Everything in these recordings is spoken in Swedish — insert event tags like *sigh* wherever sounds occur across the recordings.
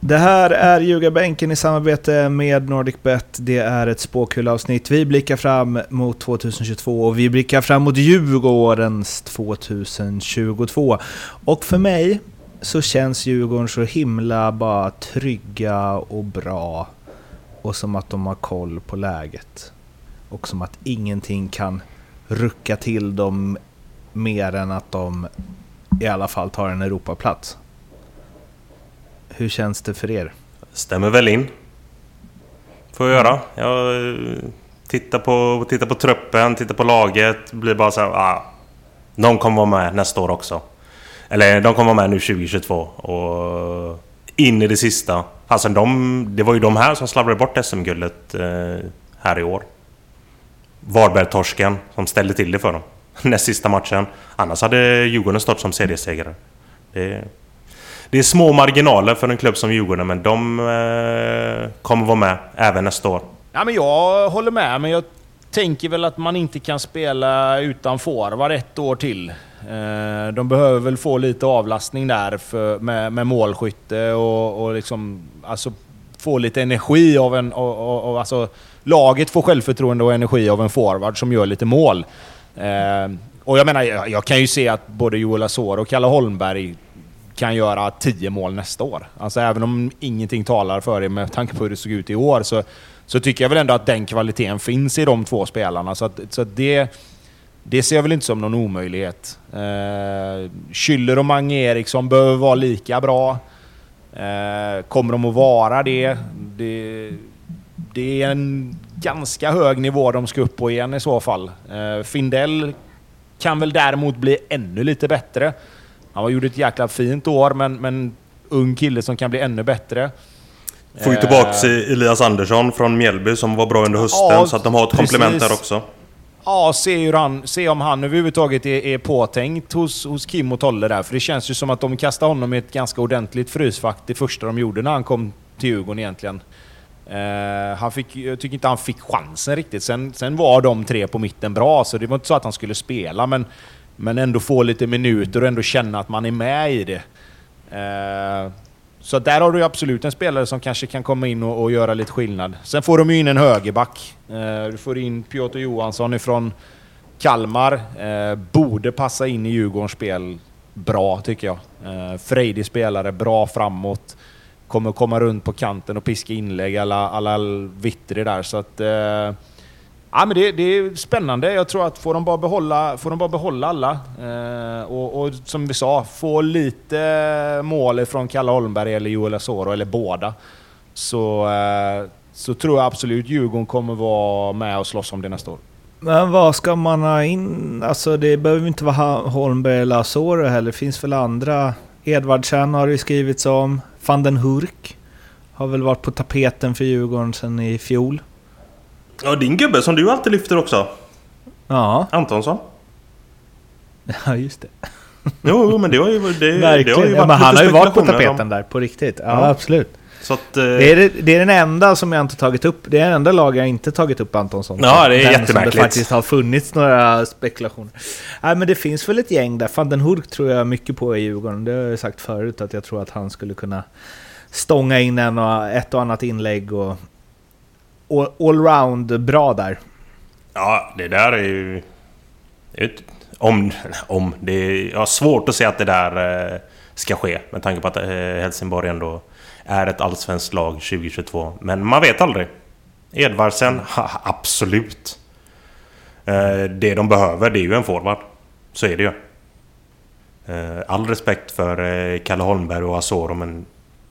Det här är Ljugarbänken i samarbete med NordicBet. Det är ett spåkulavsnitt. Vi blickar fram mot 2022 och vi blickar fram mot Djurgårdens 2022. Och för mig så känns Djurgården så himla bara trygga och bra. Och som att de har koll på läget. Och som att ingenting kan rucka till dem mer än att de i alla fall tar en Europaplats. Hur känns det för er? Stämmer väl in. Får jag göra. Jag eh, tittar på, tittar på truppen, tittar på laget. Blir bara så här, ah, De kommer vara med nästa år också. Eller de kommer vara med nu 2022. Och in i det sista. Alltså de, det var ju de här som slarvade bort SM-guldet eh, här i år. Varberg-torsken som ställde till det för dem. *laughs* Näst sista matchen. Annars hade Djurgården stått som seriesegrare. Det, det är små marginaler för en klubb som Djurgården, men de eh, kommer vara med även nästa år. Ja, men jag håller med, men jag tänker väl att man inte kan spela utan forward ett år till. Eh, de behöver väl få lite avlastning där för, med, med målskytte och, och liksom, alltså, få lite energi av en... Och, och, och, alltså, laget får självförtroende och energi av en forward som gör lite mål. Eh, och jag menar, jag, jag, kan ju se att både Joel Asor och Kalle Holmberg kan göra 10 mål nästa år. Alltså även om ingenting talar för det med tanke på hur det såg ut i år så, så tycker jag väl ändå att den kvaliteten finns i de två spelarna. Så, att, så att det, det ser jag väl inte som någon omöjlighet. Eh, Schüller och Mange Eriksson behöver vara lika bra. Eh, kommer de att vara det? det? Det är en ganska hög nivå de ska upp på igen i så fall. Eh, Findell kan väl däremot bli ännu lite bättre. Han gjorde ett jäkla fint år, men, men ung kille som kan bli ännu bättre. Får ju tillbaka eh. Elias Andersson från Mjällby som var bra under hösten, ja, så att de har ett precis. komplement där också. Ja, se, hur han, se om han överhuvudtaget är, är påtänkt hos, hos Kim och Tolle där. För det känns ju som att de kastade honom i ett ganska ordentligt frysfack det första de gjorde när han kom till Djurgården egentligen. Uh, han fick, jag tycker inte han fick chansen riktigt. Sen, sen var de tre på mitten bra, så det var inte så att han skulle spela, men men ändå få lite minuter och ändå känna att man är med i det. Eh, så där har du absolut en spelare som kanske kan komma in och, och göra lite skillnad. Sen får de ju in en högerback. Eh, du får in Piotr Johansson ifrån Kalmar. Eh, borde passa in i Djurgårdens spel bra, tycker jag. Eh, frejdig spelare, bra framåt. Kommer komma runt på kanten och piska inlägg alla, alla Vittri där. Så att, eh, Ja, men det, det, är spännande. Jag tror att får de bara behålla, får de bara behålla alla eh, och, och, som vi sa, få lite mål från Kalle Holmberg eller Joel Asoro, eller båda, så, eh, så tror jag absolut Djurgården kommer vara med och slåss om det nästa år. Men vad ska man ha in? Alltså det behöver inte vara Holmberg eller Asoro heller. Det finns väl andra. Edvardsen har det skrivits om. Van den Hurk har väl varit på tapeten för Djurgården sedan i fjol. Ja, din gubbe som du alltid lyfter också. Ja. Antonsson. Ja, just det. Jo, men det har ju, det, det har ju *laughs* varit ja, Han har ju varit på tapeten om... där, på riktigt. Ja, ja. absolut. Så att, eh... det, är, det är den enda som jag inte tagit upp. Det är den enda lag jag inte tagit upp Antonsson. Ja, det är den jättemärkligt. Som det faktiskt har funnits några spekulationer. Nej, men det finns väl ett gäng där. Van den Hurk tror jag mycket på i Djurgården. Det har jag sagt förut, att jag tror att han skulle kunna stånga in en och, ett och annat inlägg och allround bra där. Ja, det där är ju... Om, om det är, jag har svårt att se att det där eh, ska ske. Med tanke på att eh, Helsingborg ändå är ett allsvenskt lag 2022. Men man vet aldrig. Edvardsen, absolut. Eh, det de behöver det är ju en forward. Så är det ju. All respekt för Kalle Holmberg och Asoro men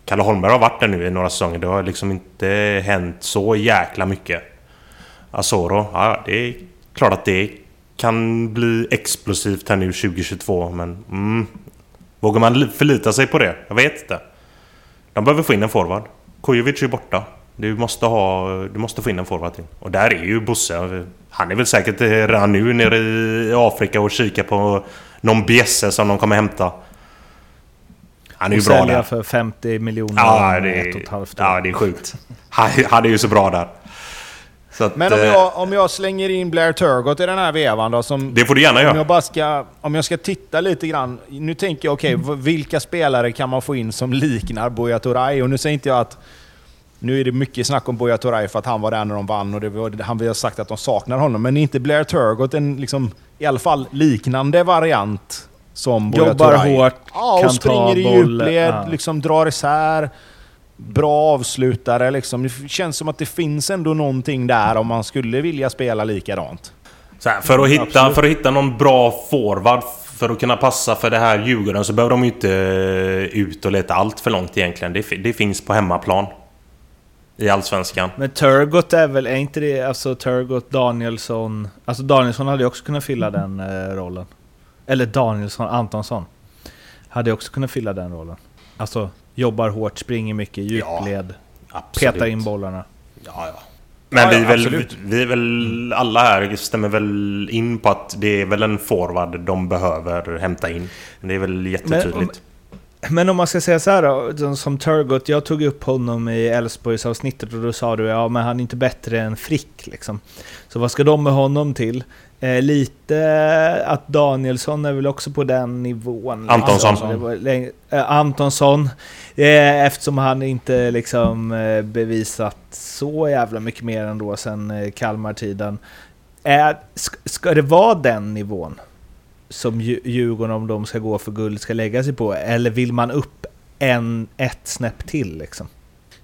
Kalle Holmberg har varit där nu i några säsonger. Det har liksom inte hänt så jäkla mycket. Asoro, ja det är klart att det kan bli explosivt här nu 2022 men... Mm, vågar man förlita sig på det? Jag vet inte. De behöver få in en forward. Kujovic är borta. Du måste, ha, du måste få in en forward till. Och där är ju Bosse. Han är väl säkert eh, redan nu nere i Afrika och kikar på någon bjässe som de kommer hämta. Han är ju bra där. för 50 miljoner ja, det är, ett och ett halvt år. Ja, det är sjukt. Han, han är ju så bra där. Att, Men om eh, jag, om jag slänger in Blair Turgott i den här vevan då? Som, det får du gärna göra. Om jag, bara ska, om jag ska titta lite grann. Nu tänker jag, okej, okay, vilka spelare kan man få in som liknar Buya Turay? Och nu säger inte jag att... Nu är det mycket snack om Buya Turay för att han var där när de vann och det var, han, vi har sagt att de saknar honom. Men är inte Blair Turgott en liksom, i alla fall liknande variant som Buya Jobbar hårt, ja, och springer i djupled, ja. liksom drar isär bra avslutare. Liksom. Det känns som att det finns ändå någonting där om man skulle vilja spela likadant. Här, för, att hitta, för att hitta någon bra forward för att kunna passa för det här Djurgården så behöver de ju inte eh, ut och leta allt för långt egentligen. Det, det finns på hemmaplan. I Allsvenskan. Men Turgott är väl, är inte det alltså Turgott, Danielsson... Alltså Danielsson hade ju också kunnat fylla den eh, rollen. Eller Danielsson, Antonsson. Hade också kunnat fylla den rollen. Alltså jobbar hårt, springer mycket, djupled, ja, petar in bollarna. Ja, ja. Men ja, vi, ja, väl, vi är väl alla här stämmer väl in på att det är väl en forward de behöver hämta in. Det är väl jättetydligt. Men, men om man ska säga så här då, som Turgot, jag tog upp honom i Elfsborgs avsnittet och då sa du ja men han är inte bättre än Frick liksom. Så vad ska de med honom till? Eh, lite att Danielsson är väl också på den nivån. Antonsson. Alltså, eh, Antonsson. Eh, eftersom han inte liksom eh, bevisat så jävla mycket mer ändå sen eh, Kalmar-tiden. Ska, ska det vara den nivån som Djurgården, om de ska gå för guld, ska lägga sig på? Eller vill man upp en, ett snäpp till liksom?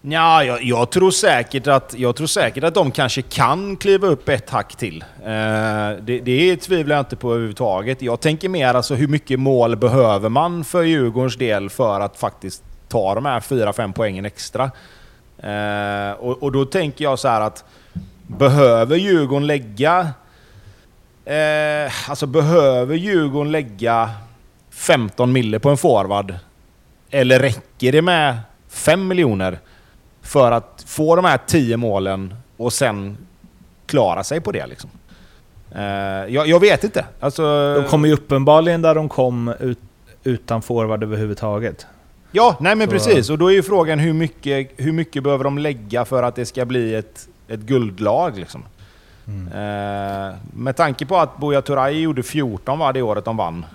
Ja, jag, jag, tror säkert att, jag tror säkert att de kanske kan kliva upp ett hack till. Eh, det, det tvivlar jag inte på överhuvudtaget. Jag tänker mer alltså hur mycket mål behöver man för Djurgårdens del för att faktiskt ta de här 4-5 poängen extra. Eh, och, och, då tänker jag så här att behöver Djurgården lägga... Eh, alltså behöver Djurgården lägga 15 mille på en forward? Eller räcker det med 5 miljoner? För att få de här 10 målen och sen klara sig på det liksom. Uh, jag, jag, vet inte. Alltså, de kommer ju uppenbarligen där de kom ut, utan forward överhuvudtaget. Ja, nej men Så. precis. Och då är ju frågan hur mycket, hur mycket behöver de lägga för att det ska bli ett, ett guldlag liksom. Mm. Uh, med tanke på att Buya Turay gjorde 14 var det året de vann.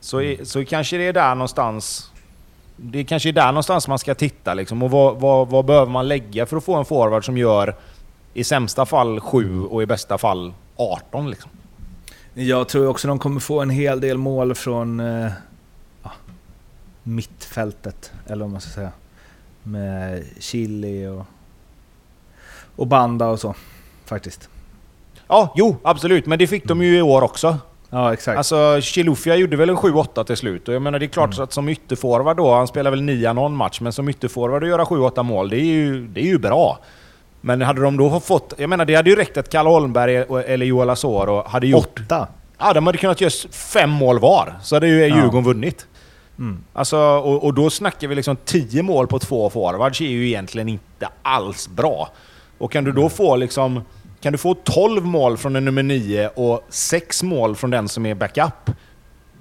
Så, mm. så kanske det är där någonstans det kanske är där någonstans man ska titta. Liksom. Och vad, vad, vad, behöver man lägga för att få en forward som gör i sämsta fall 7 och i bästa fall 18? Liksom. Jag tror också de kommer få en hel del mål från eh, mittfältet, eller vad man ska säga. Med Chili och, och Banda och så, faktiskt. Ja, jo, absolut. Men det fick de ju i år också. Ja, exakt. Alltså, Chilufya gjorde väl en 7-8 till slut. Och jag menar, det är klart mm. att som ytterforward då, han spelar väl 9 någon match, men som ytterforward att göra 7-8 mål, det är, ju, det är ju bra. Men hade de då fått... Jag menar, det hade ju räckt att Kalle Holmberg eller Joel Asoro hade gjort... Åtta? Ja, de hade kunnat göra fem mål var. Så hade ju Djurgården ja. vunnit. Mm. Alltså, och, och, då snackar vi liksom 10 mål på två forwards är ju egentligen inte alls bra. Och kan du då få liksom kan du få 12 mål från en nummer 9 och 6 mål från den som är backup,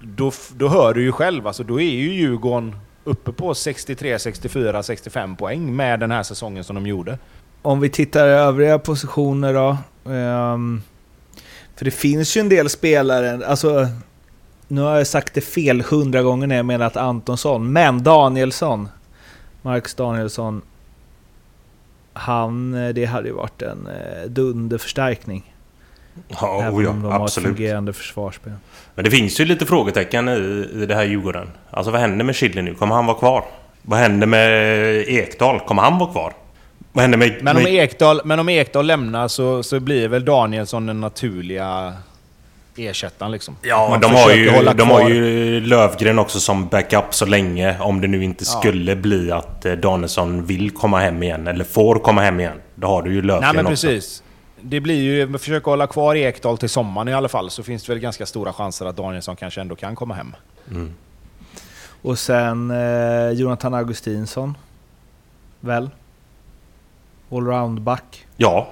då, då hör du ju själv, alltså då är ju Djurgården uppe på 63, 64, 65 poäng med den här säsongen som de gjorde. Om vi tittar i övriga positioner då. Um, för det finns ju en del spelare, alltså nu har jag sagt det fel hundra gånger när jag menar att Antonsson, men Danielsson, Marcus Danielsson, han, eh, det hade ju varit en eh, dunderförstärkning. Ja, Även oh ja om de har ett absolut. fungerande försvarsspel. Men det finns ju lite frågetecken i, i det här Djurgården. Alltså vad händer med Chile nu? Kommer han vara kvar? Vad händer med Ekdal? Kommer han vara kvar? Vad händer med... Men om, med, Ekdal, men om Ekdal lämnar så, så blir väl Danielsson den naturliga ersättaren liksom. Ja, Man de har, ju, de har ju Lövgren också som backup så länge. Om det nu inte Ja. skulle bli att eh, Danielsson vill komma hem igen. Eller får komma hem igen. Då har du ju Lövgren Nej men också. precis. Det blir ju... Försöka hålla kvar Ekdal till sommaren i alla fall, så finns det väl ganska stora chanser att Danielsson kanske ändå kan komma hem. Mm. Och sen eh, Jonathan Augustinsson. Väl? Allround-back. Ja,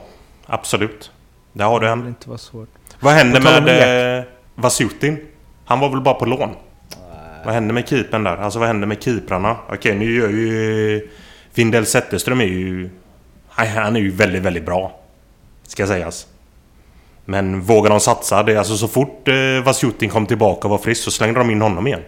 absolut. Där har du Det en. borde inte vara svårt. Vad hände med eh, Vasutin? Han var väl bara på lån? Vad hände med keepern där? Alltså vad hände med keeprarna? Okej, nu gör ju... Findell Zetterström är ju... Han han är ju väldigt, väldigt bra. Ska sägas. Men vågar de satsa? Det är alltså så fort eh, Vasutin kom tillbaka och var frisk så slängde de in honom igen.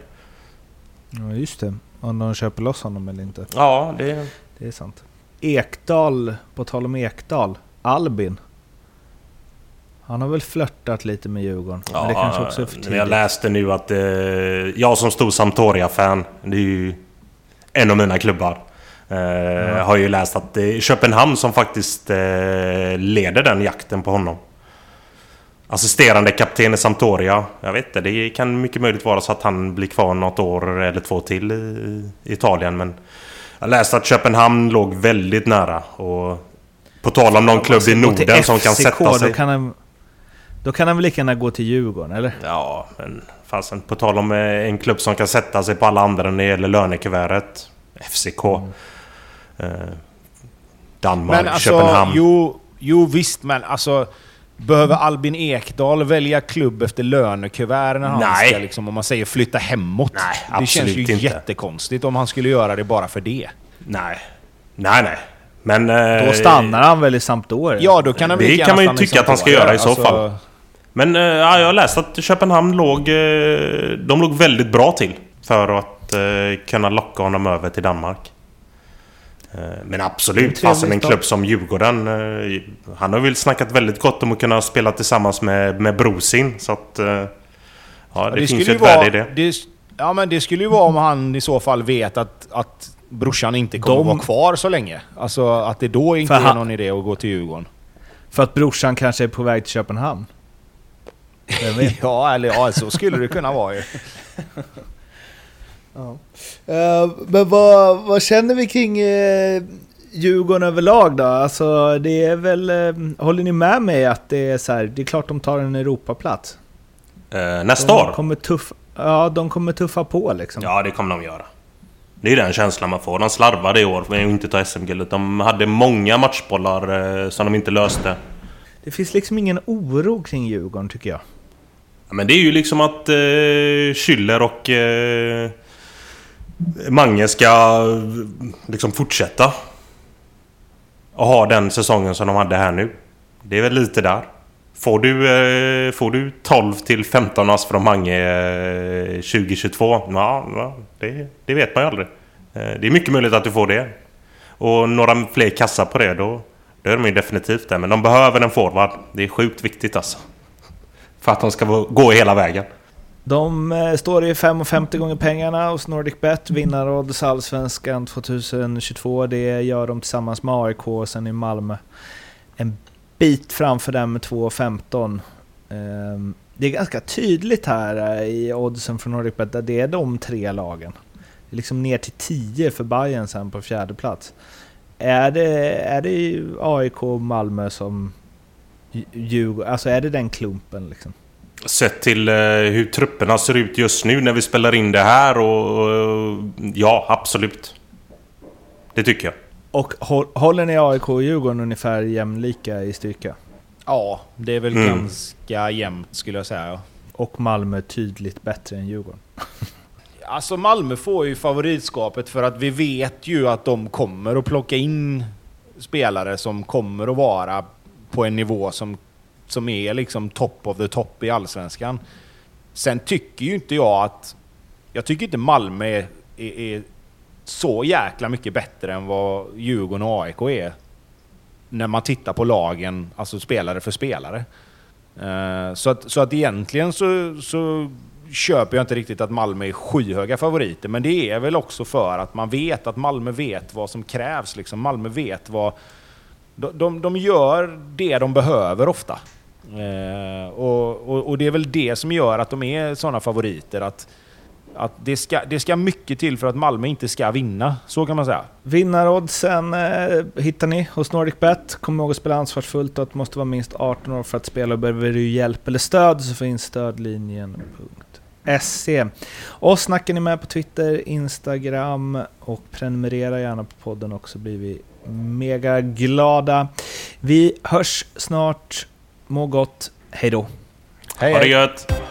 Ja, just det. Om de köper loss honom eller inte. Ja, det... Det är sant. Ekdal, på tal om Ekdal. Albin. Han har väl flörtat lite med Djurgården. men det kanske också är för tidigt. Jag läste nu att eh, jag som stor Sampdoria-fan, det är ju en av mina klubbar. Eh, Har ju läst att det är Köpenhamn som faktiskt eh, leder den jakten på honom. Assisterande kapten i Sampdoria. Jag vet inte, det kan mycket möjligt vara så att han blir kvar något år eller två till i, Italien. Men jag läste att Köpenhamn låg väldigt nära. Och på tal om någon klubb i Norden som kan sätta sig... Då kan, han, då kan han väl lika gärna gå till Djurgården, eller? Ja, men fasen. På tal om eh, en klubb som kan sätta sig på alla andra när det gäller lönekuvertet. FCK. Eh, Danmark, Men alltså, Köpenhamn. jo, jo visst, men alltså... Behöver Albin Ekdal välja klubb efter lönekuvert när han Nej. ska, liksom, om man säger flytta hemåt? Nej, det känns ju inte. jättekonstigt om han skulle göra det bara för det. Nej. Nej, nej. Men... eh, Då stannar han väl i Sampdoria? Ja, då kan han väl Det kan man ju tycka att han ska göra i så Alltså, fall. Men eh, ja, jag har läst att Köpenhamn låg... eh, De låg väldigt bra till. För att eh, kunna locka honom över till Danmark. Men absolut, fasen en klubb som Djurgården. Han har väl snackat väldigt gott om att kunna spela tillsammans med, med Brosin. Så att... Ja, det, finns ju ett värde i det. det. Ja, men det skulle ju vara om han i så fall vet att, att brorsan inte kommer De- vara kvar så länge. Alltså att det då inte För är han- någon idé att gå till Djurgården. För att brorsan kanske är på väg till Köpenhamn? Ja, eller ja, så skulle det kunna vara ju. Eh, men vad, vad känner vi kring uh, Djurgården överlag då? Alltså det är väl... eh, håller ni med mig att det är så här, det är klart de tar en Europaplats? Eh, nästa de år? Kommer tuff, ja, de kommer tuffa på liksom. Ja, det kommer de göra. Det är den känslan man får. De slarvade i år med att inte ta SM-guldet. De hade många matchbollar som de inte löste. Det finns liksom ingen oro kring Djurgården tycker jag. Ja, men det är ju liksom att eh, Schüller och eh, Mange ska liksom fortsätta. Och ha den säsongen som de hade här nu. Det är väl lite där. Får du, eh, får du 12 till 15 ass från Mange eh, 2022? Ja, ja det, det vet man ju aldrig. Eh, det är mycket möjligt att du får det. Och några fler kassar på det, då, då är de ju definitivt där. Men de behöver en forward. Det är sjukt viktigt alltså. För att de ska gå hela vägen. De eh, står i 5,50 gånger pengarna hos NordicBet. Vinnarodds Allsvenskan 2022. Det gör de tillsammans med AIK och sen i Malmö. En bit framför dem med 2,15. Ehm, det är ganska tydligt här eh, i oddsen från NordicBet där det är de tre lagen. Det är liksom ner till 10 för Bayern sen på fjärde plats. Är det, är det AIK och Malmö som Djurgården, alltså är det den klumpen liksom? Sett till eh, hur trupperna ser ut just nu när vi spelar in det här och... och ja, absolut. Det tycker jag. Och hå- håller ni AIK och Djurgården ungefär jämlika i styrka? Ja, det är väl Mm. ganska jämnt skulle jag säga. Och Malmö tydligt bättre än Djurgården. *laughs* Alltså Malmö får ju favoritskapet för att vi vet ju att de kommer att plocka in spelare som kommer att vara på en nivå som, som är liksom top of the top i Allsvenskan. Sen tycker ju inte jag att... Jag tycker inte Malmö är, är, är så jäkla mycket bättre än vad Djurgården och AIK är. När man tittar på lagen, alltså spelare för spelare. Eh, så, att, så att egentligen så, så köper jag inte riktigt att Malmö är skyhöga favoriter, men det är väl också för att man vet att Malmö vet vad som krävs. Liksom. Malmö vet vad... De, de, de gör det de behöver ofta. Eh, och, och, och, det är väl det som gör att de är sådana favoriter. Att, att det, ska, det ska mycket till för att Malmö inte ska vinna. Så kan man säga. Vinnaroddsen eh, hittar ni hos NordicBet. Kom ihåg att spela ansvarsfullt och att du måste vara minst 18 år för att spela. Och behöver du hjälp eller stöd så finns stödlinjen.se. Och snackar ni med på Twitter, Instagram och prenumerera gärna på podden också blir vi mega glada. Vi hörs snart. Må gott. Hej då. Hej, ha det gött!